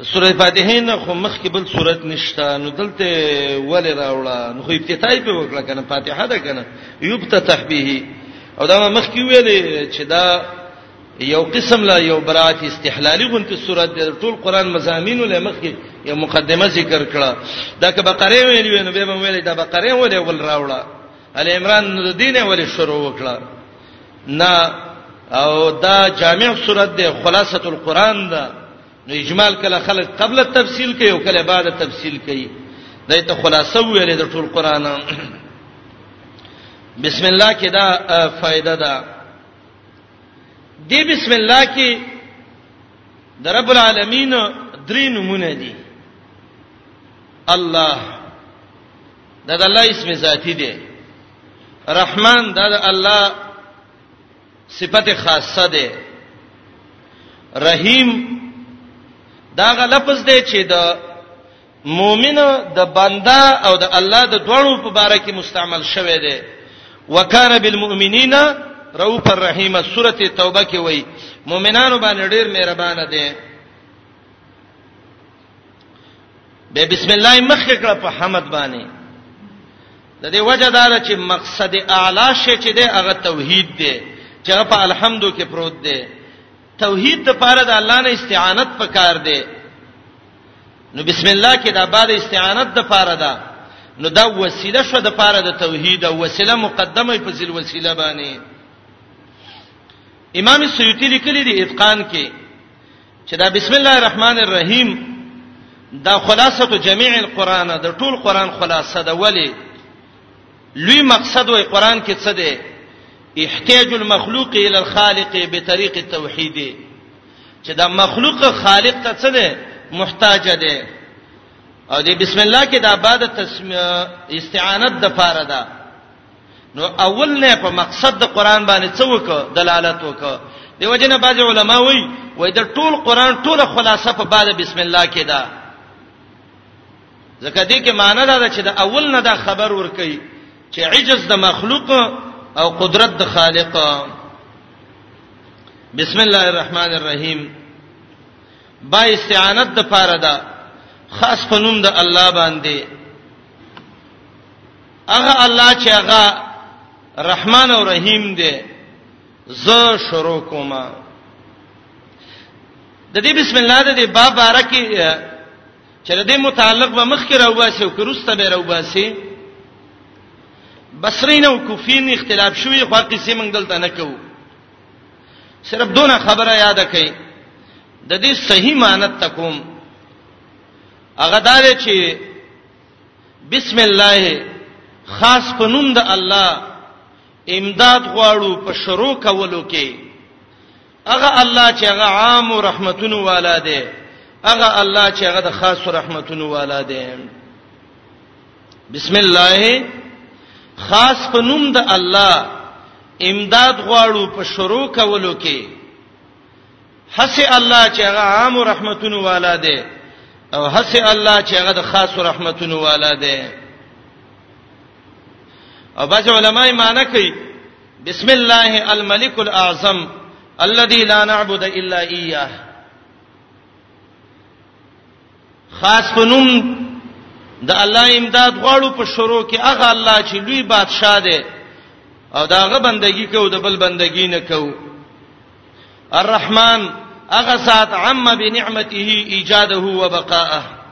سوره فاتحه نه خو مخ کې بل سورت نشته نو دلته ولې راوړه نو خو ابتدای په وکړه کنه فاتحه ده کنه یبتتح به او دا مخ کې ویلې چې دا یو قسم لا یو برات استحلالی غونته سورت د ټول قران مزامین له مخ کې یو مقدمه ذکر کړه دا که بقره ویلې نو به ویلې دا بقره ولې ول راوړه ال عمران د دینه ولې شروع وکړه نه او دا جامع سورت ده خلاصۃ القرآن ده نو اجمال کله خلق قبل التفصيل کوي او کله بعد التفصيل کوي دا ته خلاصو ویلې د ټول قران بسم الله کې دا فائدہ ده دی بسم الله کې د رب العالمین درې نمونه دي الله دا د الله اسم ذاتی دی رحمان دا د الله صفت خاصه ده رحیم دا غ لفظ دی چې د مؤمن د بندا او د الله د دوړو په باره کې مستعمل شوی دی وکانه بالمؤمنین رؤوف الرحیم سوره توبه کې وایي مؤمنانو باندې ډیر مهربان دی به بسم الله مخ کړه په حمد باندې د دې وجه دا ده چې مقصد اعلی شې چې د هغه توحید دی چې په الحمدو کې پروت دی توحید د پاره د الله نه استعانت پکار دی نو بسم الله کې دا بعد استعانت د پاره ده نو دا وسیله شو د پاره د توحید او وسیله مقدمه په ځل وسیله باندې امام سیوطی لیکلی دی اتقان کې چې دا بسم الله الرحمن الرحیم دا خلاصته جميع القرآن د ټول قرآن خلاصه ده ولی لوی مقصد وای قرآن کې څه ده احتیاج المخلوق الى الخالق بطريق التوحید چې دا مخلوق خالق ته څه ده محتاج ده او د بسم الله کې د عبادت استعانت د فار ده نو اول نه په مقصد د قران باندې څه وک دلالت وک دی وجنه بعض علما وای وای د ټول قران ټول خلاصه په بعد بسم الله کې ده ځکه دې کې معنی دا ده چې د اول نه دا خبر ورکي چې عجز د مخلوق او قدرت د خالق بسم الله الرحمن الرحیم با استعانت د پاره ده خاص په نوم د الله باندې هغه الله چې هغه رحمان او رحیم دی زه شروع کوم د دې بسم الله د دې باب بارکی چې د دې متعلق به مخکې راوباسي او کروسته به راوباسي بصرین او کوفین اختلاف شوی خو قصې موږ دلته نه کوو صرف دونه خبره یاد کړئ د دې صحیح معنی تکوم هغه دا چې بسم الله خاص په نوم د الله امداد غواړو په شروع کولو کې هغه الله چې هغه عام رحمتونو والا دی هغه الله چې هغه د خاص رحمتونو والا دی بسم الله خاص په نوم د الله امداد غواړو په شروع کولو کې هسه الله چې هغه عام رحمتونو والا دی او هسه الله چې هغه د خاص رحمتونو والا دی او بعض علماي معنی کوي بسم الله الملك الاعظم الذي لا نعبد الا اياه خاص پنوم د الله امداد غواړو په شروع کې هغه الله چې لوی بادشاه دی او داغه بندگی کو د بل بندگی نه کو الرحمن هغه سات عم بنعمته ایجاده و بقاءه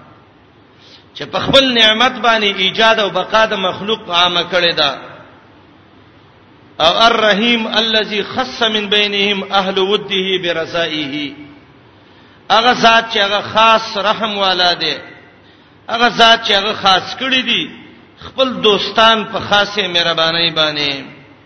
چې په خپل نعمت باندې ایجاد او بقا د مخلوق عامه کړی دا او الرحیم الذي خص من بینهم اهل وده برسائه هغه ذات چې هغه خاص رحم والا دی هغه ذات چې هغه خاص کړی دی خپل دوستان په خاصه مهرباني باندې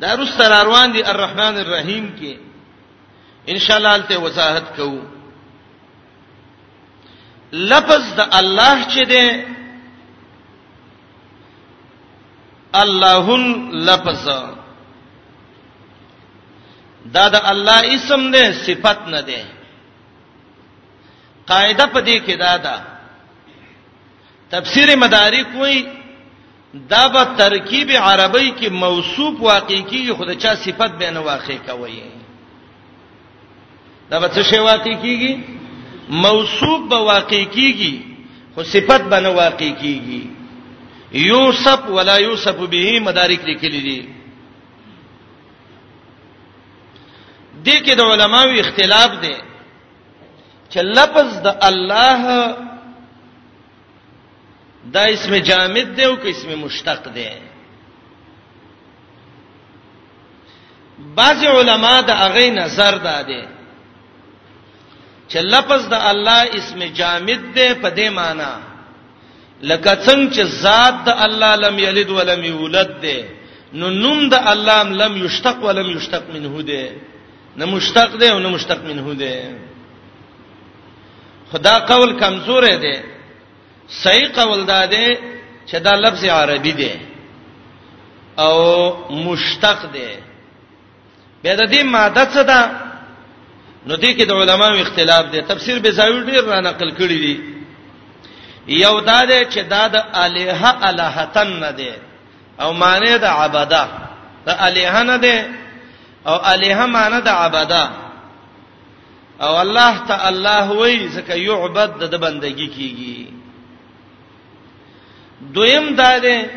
دا رست را روان دي الرحمن الرحیم کې ان شاء الله ته وضاحت کوو لفظ د الله چې ده الله لفظ دا د الله اسم نه صفت نه ده قاعده په دې کې دا ده تفسیر مدارک وایي دا به ترکیب عربی کې موصوف واقع کیږي خو د چا صفت به نه واقع کوي دا به څه شی واقع کیږي موصوف به واقع کیږي خو صفت به نه واقع کیږي یوسف ولا یوسف به مدارک لیکلي دي دې کې د علماوی اختلاف دی چې لفظ د الله دا اسم جامد دی او که اسم مشتق دی بعض علما د هغه نظر دادې چې لفظ د الله اسم جامد دی په دې معنی لکه څنګه چې ذات د الله لم یلد ولم یولد دی نو نوم د الله لم یشتق ولم یشتق منه دی نه مشتق دی او نه مشتق منه دی خدا قول کمزور دی صحیح قول دا دی چې دا لفظ عربي دی او مشتق دی به د دې ماده څه ده نو دې کې د علماو اختلاف دی تفسیر به زاوی ډیر را نقل کړی دی یو دا دی چې دا د الہ الہتن نه دی او معنی د عبادت د الہ نه دی او الها معنی د عباده او الله تعالی وای زکه یعبد د بندگی کیږي دویم دا ده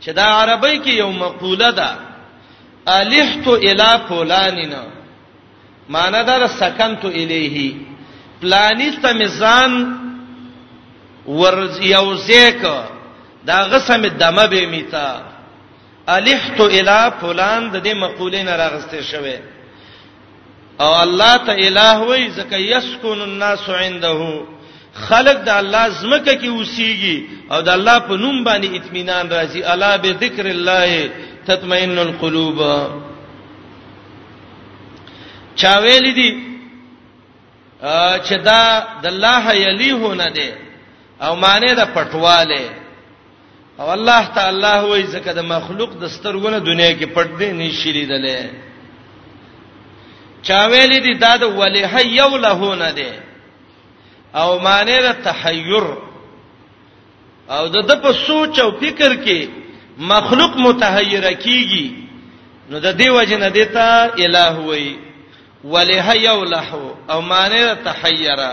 چې دا عربی کې یو مقوله ده الحت الی فلاننا معنی دا سکنت الیه پلانی ته میزان ور یو زیک دا غسم دمه به میتا الحت اله فلان د دې مقولې نه راغسته شوی او الله ته اله وای زکه یسکن الناس عنده خلق د الله زمکه کې اوسېږي او د الله په نوم باندې اطمینان راځي الا به ذکر الله تطمئن القلوب چا ویل دي چې دا د الله یلیه نه ده او معنی د پټواله او الله تعالی وایي ځکه د مخلوق د سترګونه دنیا کې پټ دی نشي لیدلې چا ویلې دي دا د ولیه یو له نه دی او معنی د تحیر او د د په سوچ او فکر کې مخلوق متحیر کیږي نو د دې وجه نه دیتا الہ وایي ولیه یو له او معنی د تحیرا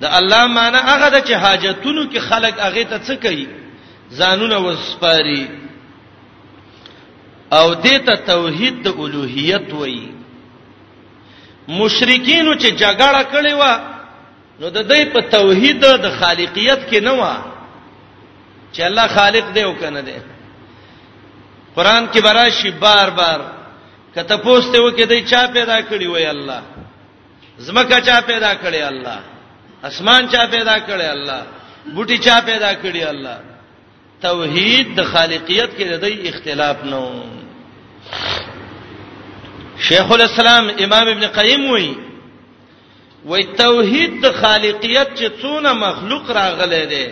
د الله معنی هغه د چې حاجتونو کې خلق هغه ته څه کوي ځانونه وسپاري او دې ته توحید د اولوہیت وایي مشرکینو چې جګړه کړې و نو د دې په توحید د خالقیت کې نه و چې الله خالق دی او کنه دی قران کې براشي بار بار کته پوسټ وکړي دای چا پیدا کړی وای الله زمکه چا پیدا کړي الله اسمان چا پیدا کړي الله بوټي چا پیدا کړي الله توحید د خالقیت کې د دې اختلاف نه و شیخ الاسلام امام ابن قیم وی وی توحید د خالقیت چې څونه مخلوق راغله ده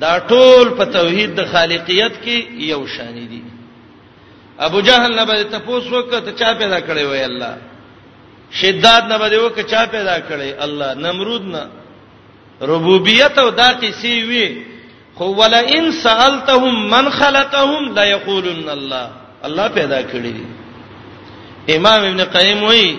دا ټول په توحید د خالقیت کې یو شان دي ابو جهل نه به تاسو وکړه ته چا پیدا کړی وای الله شداد نه به وکړه چا پیدا کړی الله نمرود نه ربوبیت او دا قصې وی خو ولا ان سالتهم من خلقهم لا یقولن الله الله پیدا کړی امام ابن قیم وی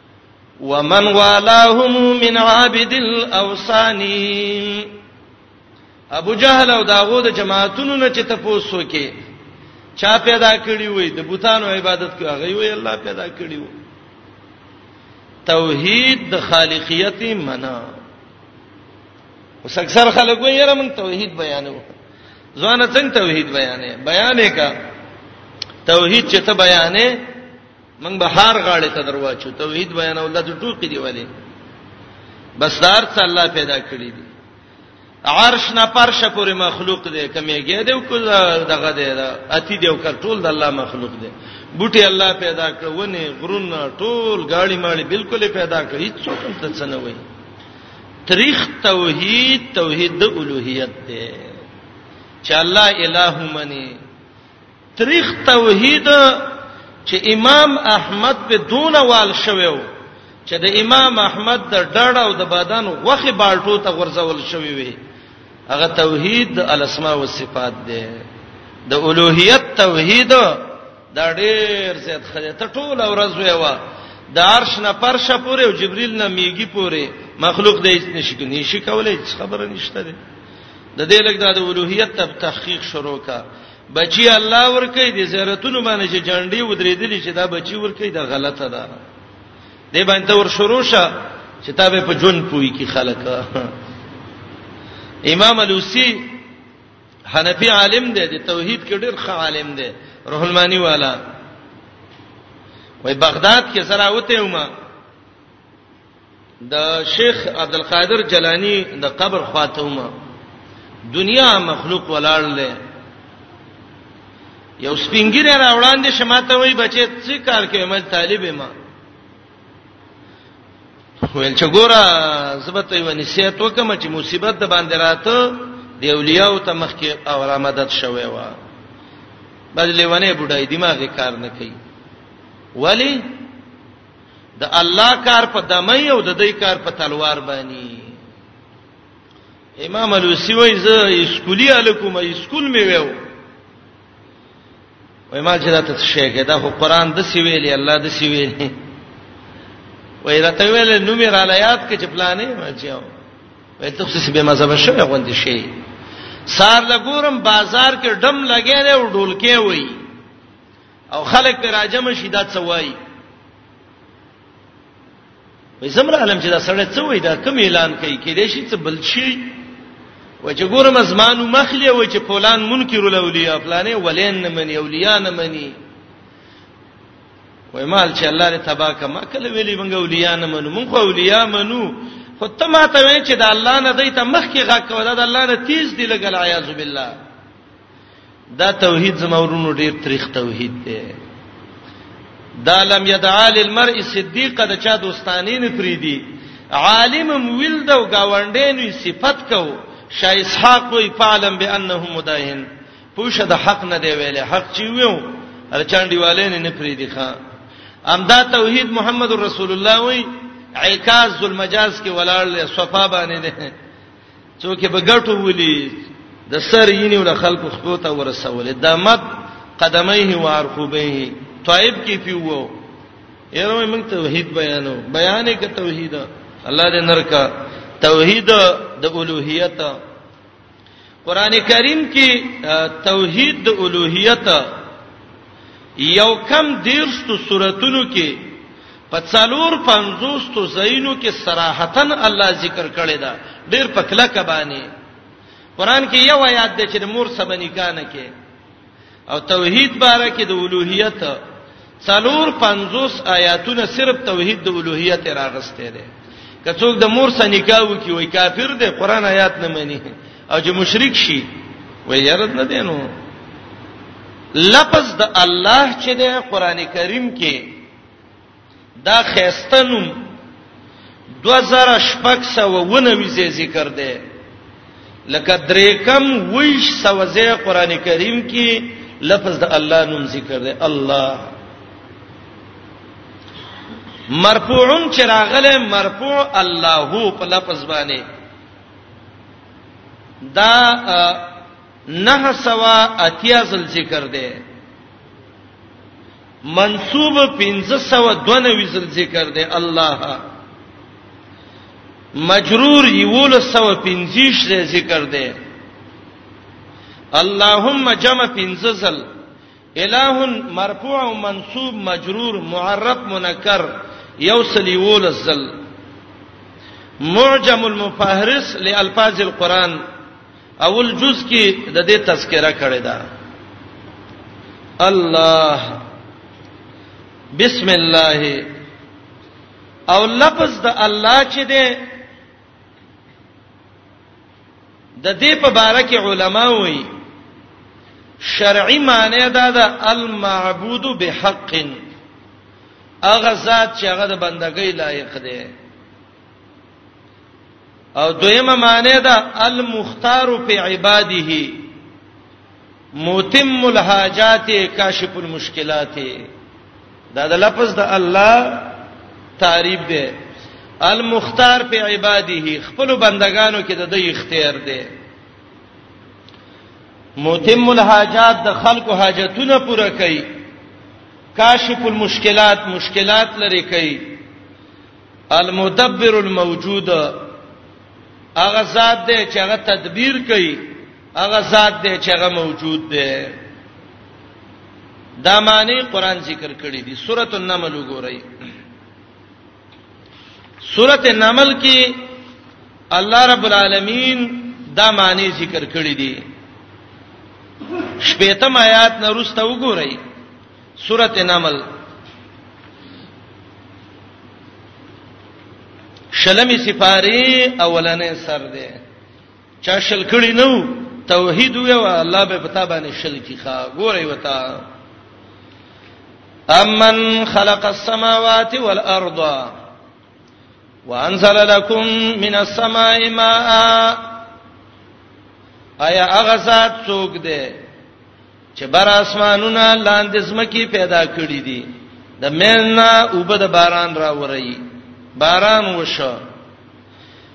ومن والاهم من عابد الاوثان ابو جهل او داغو د جماعتونو نه چې تاسو کې چا پیدا کړی وي د بوتانو عبادت کوي هغه وي الله پیدا کړی وي توحید د خالقیت منا اوس اکثر خلک وایي یاره موږ توحید بیانو ځوانه څنګه توحید بیانې بیانې کا توحید چې ته بیانې موږ به هر غاړې ته درواچو توحید بیانول د ټوکی دی ولی بس دار څه الله پیدا کړی دی عرش نه پرشه پورې مخلوق دی کمیږي دی او دغه دی اتی دی او ټول د الله مخلوق دی بوټي الله پیدا کړ ونه غرونه ټول غاړي ماړي بالکل پیدا کړ هیڅ څوک ته څه نه وایي تاریخ توحید توحید د اولوہیت دی چې الله الہ منی تریخ توحید چې امام احمد په دون وال شویو چې د امام احمد د ډړ او د بدن غوخه بالټو ته غرزول شوی وي هغه توحید د الاسماء او صفات دی د اولوہیت توحید دا ډیر زیات خدای ته ټول ورځ ویوا د عرش نه پرشه پورې او جبريل نه میږي پورې مخلوق دې نشي کوي نشي کولای خبره نشته ده د دې لګ د اولوہیت تب تحقیق شروع کا بچی الله ورکه دي زیارتونو باندې چې جنډي ودرېدلې چې دا بچی ورکه دا غلطه ده دې باندې ور شروع شه چې تا به په جون پوي کې خلک امام الوسی حنفي عالم دی د توحید کې ډېر ښه عالم دی روح المانی والا وای بغداد کې سره وته یوما د شیخ عبدالقادر جلانی د قبر خواته ومه دنیا مخلوق ولاړ لې یو سپینګری را وړاندې شماته وای بچې څه کار کوي مې طالب ما ویل چې ګوره زبته یو نصیحت وکم چې مصیبت د باندې راته دی اولیاء ته مخکې او را مدد شوي وا بدلې ونه بډای دماغ کار نه کوي ولی د الله کار په دمه او د دې کار په تلوار باندې امام الوسی وای زه اسکولی الکوم اسکول می ویو وای ما چې دا ته شیخ دا خو قران د سی ویلی الله د سی ویلی وای راته ویل نو مې را لیاد کې چې پلانې ما چاو وای ته څه به مزه شوه غوندې شي سار لګورم بازار کې ډم لګیره او ډولکې وای او خلک پر راجم شي دا څه وایي وې زمره علم چې دا سړی څه وایي دا کوم اعلان کوي کې دې شي څه بل شي و چې ګورم زمانو مخلې و چې فلان منکر الاولیاء فلانه ولین نه مني اولیاء نه مني وای مال چې الله دې تبا کما کله ویلې مونږ اولیاء نه منو مونږ خو اولیاء منو خو ته ما ته وای چې د الله نه دی ته مخ کې غږ کوه دا د الله نه تیز دی لګل عیاذ بالله دا توحید زمورونو ډیر تاریخ توحید دی دا لم یدعا للمرء صدیقه د چا دوستانی نه پریدي عالم ویل دا گاونډینو صفت کو شاه اسحاق وی فعلم بانه مداهن پوښه د حق نه دی ویلې حق چی ویو ارچانډي والے نه پریدي ښا امدا توحید محمد رسول الله وی عکاز ذل مجاز کې ولاړ له صفا باندې ده څوک به ګټو ولي د سر یینو له خلکو خپوته ورسول د مد قدمه و ارخبه طائب کې پیوو یره موږ توحید بیانو بیانې ک توحید الله دې نرکا توحید د اولوہیت قران کریم کې توحید د اولوہیت یو کم دیرستو سورتونو کې په څلور پنځوستو زینو کې صراحتن الله ذکر کړی دا ډیر په کله کبانی قران کې یو آیات دی چې مور سبا نکاح نه کې او توحید باره کې د اولوہیت څلور پنځوس آیاتونه صرف توحید د اولوہیت راغسته دي کڅوګ د مور سره نکاح وکي وای کافر دی قران آیات نه مانی او چې مشرک شي و يرد نه دینو لفظ د الله چې د قران کریم کې دا خيستنوم 2019 ذکر دی لکه دریکم ویش سوزه قران کریم کې لفظ د الله نوم ذکر دی الله مرفوعن چراغله مرفوع الله په لفظ باندې دا نه سوا اتیا زل ذکر دی منسوب 1592 زل ذکر دی الله مجرور یول سو 15 زل ذکر دی اللهم جمع 15 زل اله مرفوع منصوب مجرور معرب منکر یو سلیول الزل معجم المفهرس لالفاظ القرآن اول جز کې د دې تذکرہ کړی دا الله بسم الله او لفظ د الله چې ده د دې په باره کې علما وایي شرعي معنی دا ده المعبود بحق اغه ذات چې هغه د بندګۍ لایق دی او دویمه معنی ده المختار فی عباده متم الحاجات کاشف المشکلات دا د لفظ د الله تعریف دی المختار په عباده خپل بندگانو کې د دوی اختیار دی متم الحاجات د خلکو حاجتونه پوره کوي کاشف المشکلات مشکلات لري کوي المدبر الموجود هغه ذات دی چې هغه تدبیر کوي هغه ذات دی چې هغه موجود دی دا معنی قران ذکر کړی دی سورۃ النمل وګورئ سورۃ النمل کې الله رب العالمین دا معنی ذکر کړی دی شپږم آیات نه روسته وګورئ سورۃ النمل شلمی سفاری اولنې سر ده چا شل کړي نو توحید وی او الله به پتا باندې شل کی ښا ګورې وتا امن خلق السماوات والارض وانزل لكم من السماء ماء ایا هغه ذات څوک دی چې بر اسمانونه لاندې زمکی پیدا کړی دي د مېنا وبد باران را وري باران وشو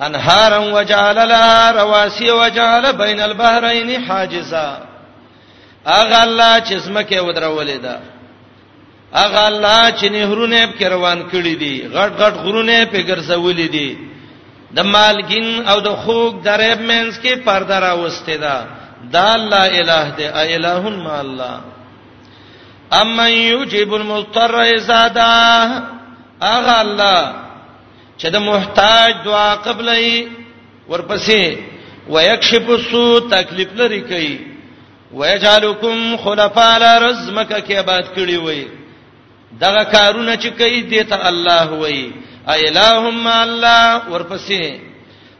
انهارا وجعل لها رواسي وجعل بين البحرين حاجزا اغه الله چې زمکه ودرولې ده اغه الله چې نهرونه په روان کړی دي غټ غټ غرونه په ګرځولې دي د مالګین او د خوګ درېب مینس کې پرده راوسته ده دا لا اله دی الہ ما الله اما یجیب المضطر اذا دا اغه الله چې د محتاج دعا قبلای ورپسې ويكشف السوء تکلیف لري کوي ويجعلكم خلفاء الارض مکه کې آباد کړی وي دغه کارونه چې کوي دته الله وي ايلهم الله ورپسې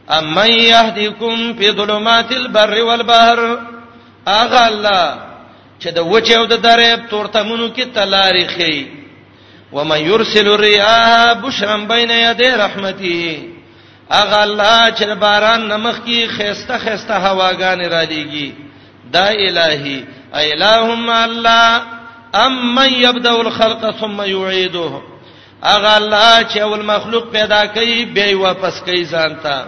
امن يهديكم في ظلمات البر والبحر اغه الله چې د وچه او د درې تورتمونو کې تلاري خي ومن يرسل الرياح بشرا بين يدي رحمته اغه الله چې باران نمخ کی خيسته خيسته هواګان را لېږي دا الہی الہم الله ام من يبدا الخلق ثم يعيده اغه الله چې اول مخلوق پیدا کوي به واپس کوي ځانته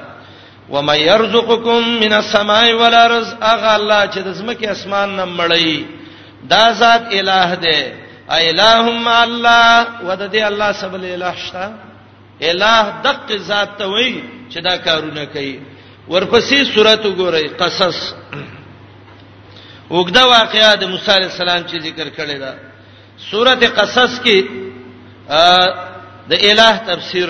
و مې يرزقکم من السماء والارض اغه الله چې د زمکه اسمان نه مړی دا ذات الہ دی الہم الله ود دې الله سبل الہ شتا الہ دق ذات ته وای چې دا کارونه کوي ورپسې سورته وګورئ قصص وګدا واقعیا د موسی علی السلام چې ذکر کړی دا سورته قصص کې د الہ تفسیر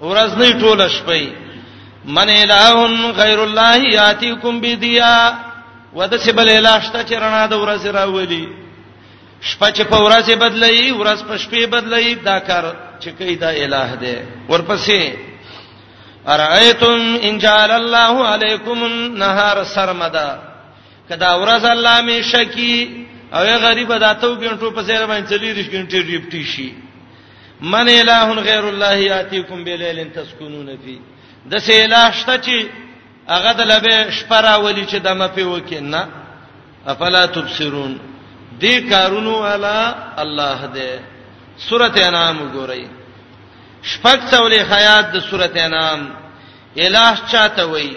ورځ نه ټوله شپه من الہ غیر الله یاتیکم بدیا ودا چې بل الہ شته چې رڼا د ورځې راولي شپه چې په ورځې بدلایي ورځ په شپې بدلایي دا کار چې کوي دا الہ دی ورپسې ارایتم ان جعل الله علیکم النهار سرمدا کدا ورځ الله می شکی او غریب د اتو غنټو په سیر باندې چلی ریش غنټې ریپټی شي من الہ غیر الله یاتیکم بلیل تسکونون فی د سه الہ شته چې هغه د لبه شپرا ولی چې دمه په وکینا افلا تبصرون دې کارونو علا الله دې سورته انعام وګورئ شپږ څولې حیات د سورته انعام الہ چاته وایي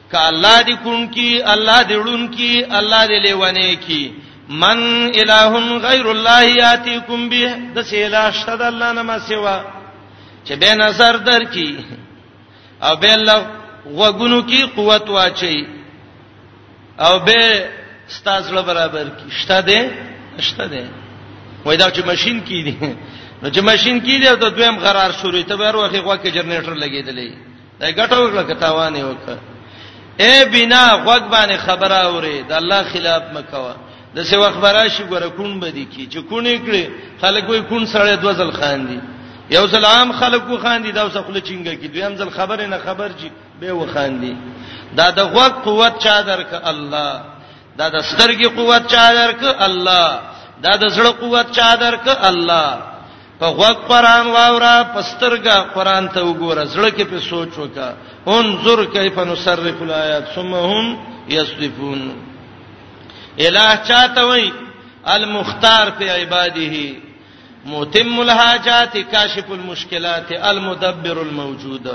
ک الله دې کون کی الله دې ړون کی الله دې لیونه کی من الہ غیر الله یاتیکم به د سیلا شد الله نه ما سیوا چې به نظر در کی او به الله وګونو کی قوت واچي او به ستاسو برابر کی شته دې شته دې وای دا چې ماشين کی دي نو چې ماشين کی دي ته دویم قرار شروع ته به وروخه خو کې جنریټر لګیدلې دا ګټه وکړه کتاوان یې وکړه اے بنا غوږ باندې خبره اوري د الله خلاف مکوا د څه وخت براشي ګره کون بدی کی چې کونې کړي خلک وي کون سره د وزل خان دي یو ځل عام خلکو خان دي دا اوس خپل چنګه کی دویم ځل خبره نه خبر جی به و خان دي دا د غوږ قوت چا درک الله دا د سترګې قوت چا درک الله دا د زړه قوت چا درک الله په غوږ قران واورا پسترګه قران ته وګوره زړه کې په سوچ وکا انظر کیف نصرف الایات ثم هم یصدفون الہ چاته وای المختار فی عباده متم الحاجات کاشف المشکلات المدبر الموجود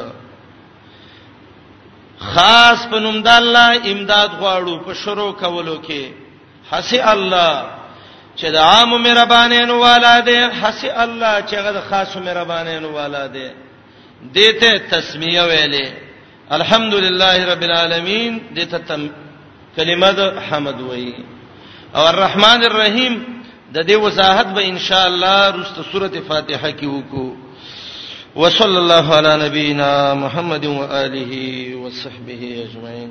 خاص پنوم د الله امداد غواړو په شروع کولو کې حسی الله چې د عام مهربانینو والا دی حسی الله چې هغه د خاص مهربانینو والا دی دته تسمیه ویلې الحمدلله رب العالمین دته تم کلمه د حمد وای او الرحمن الرحیم د دې وضاحت به ان شاء الله رست سوره فاتحه کې وکړو وصلی الله علی نبینا محمد و آله و صحبه اجمعین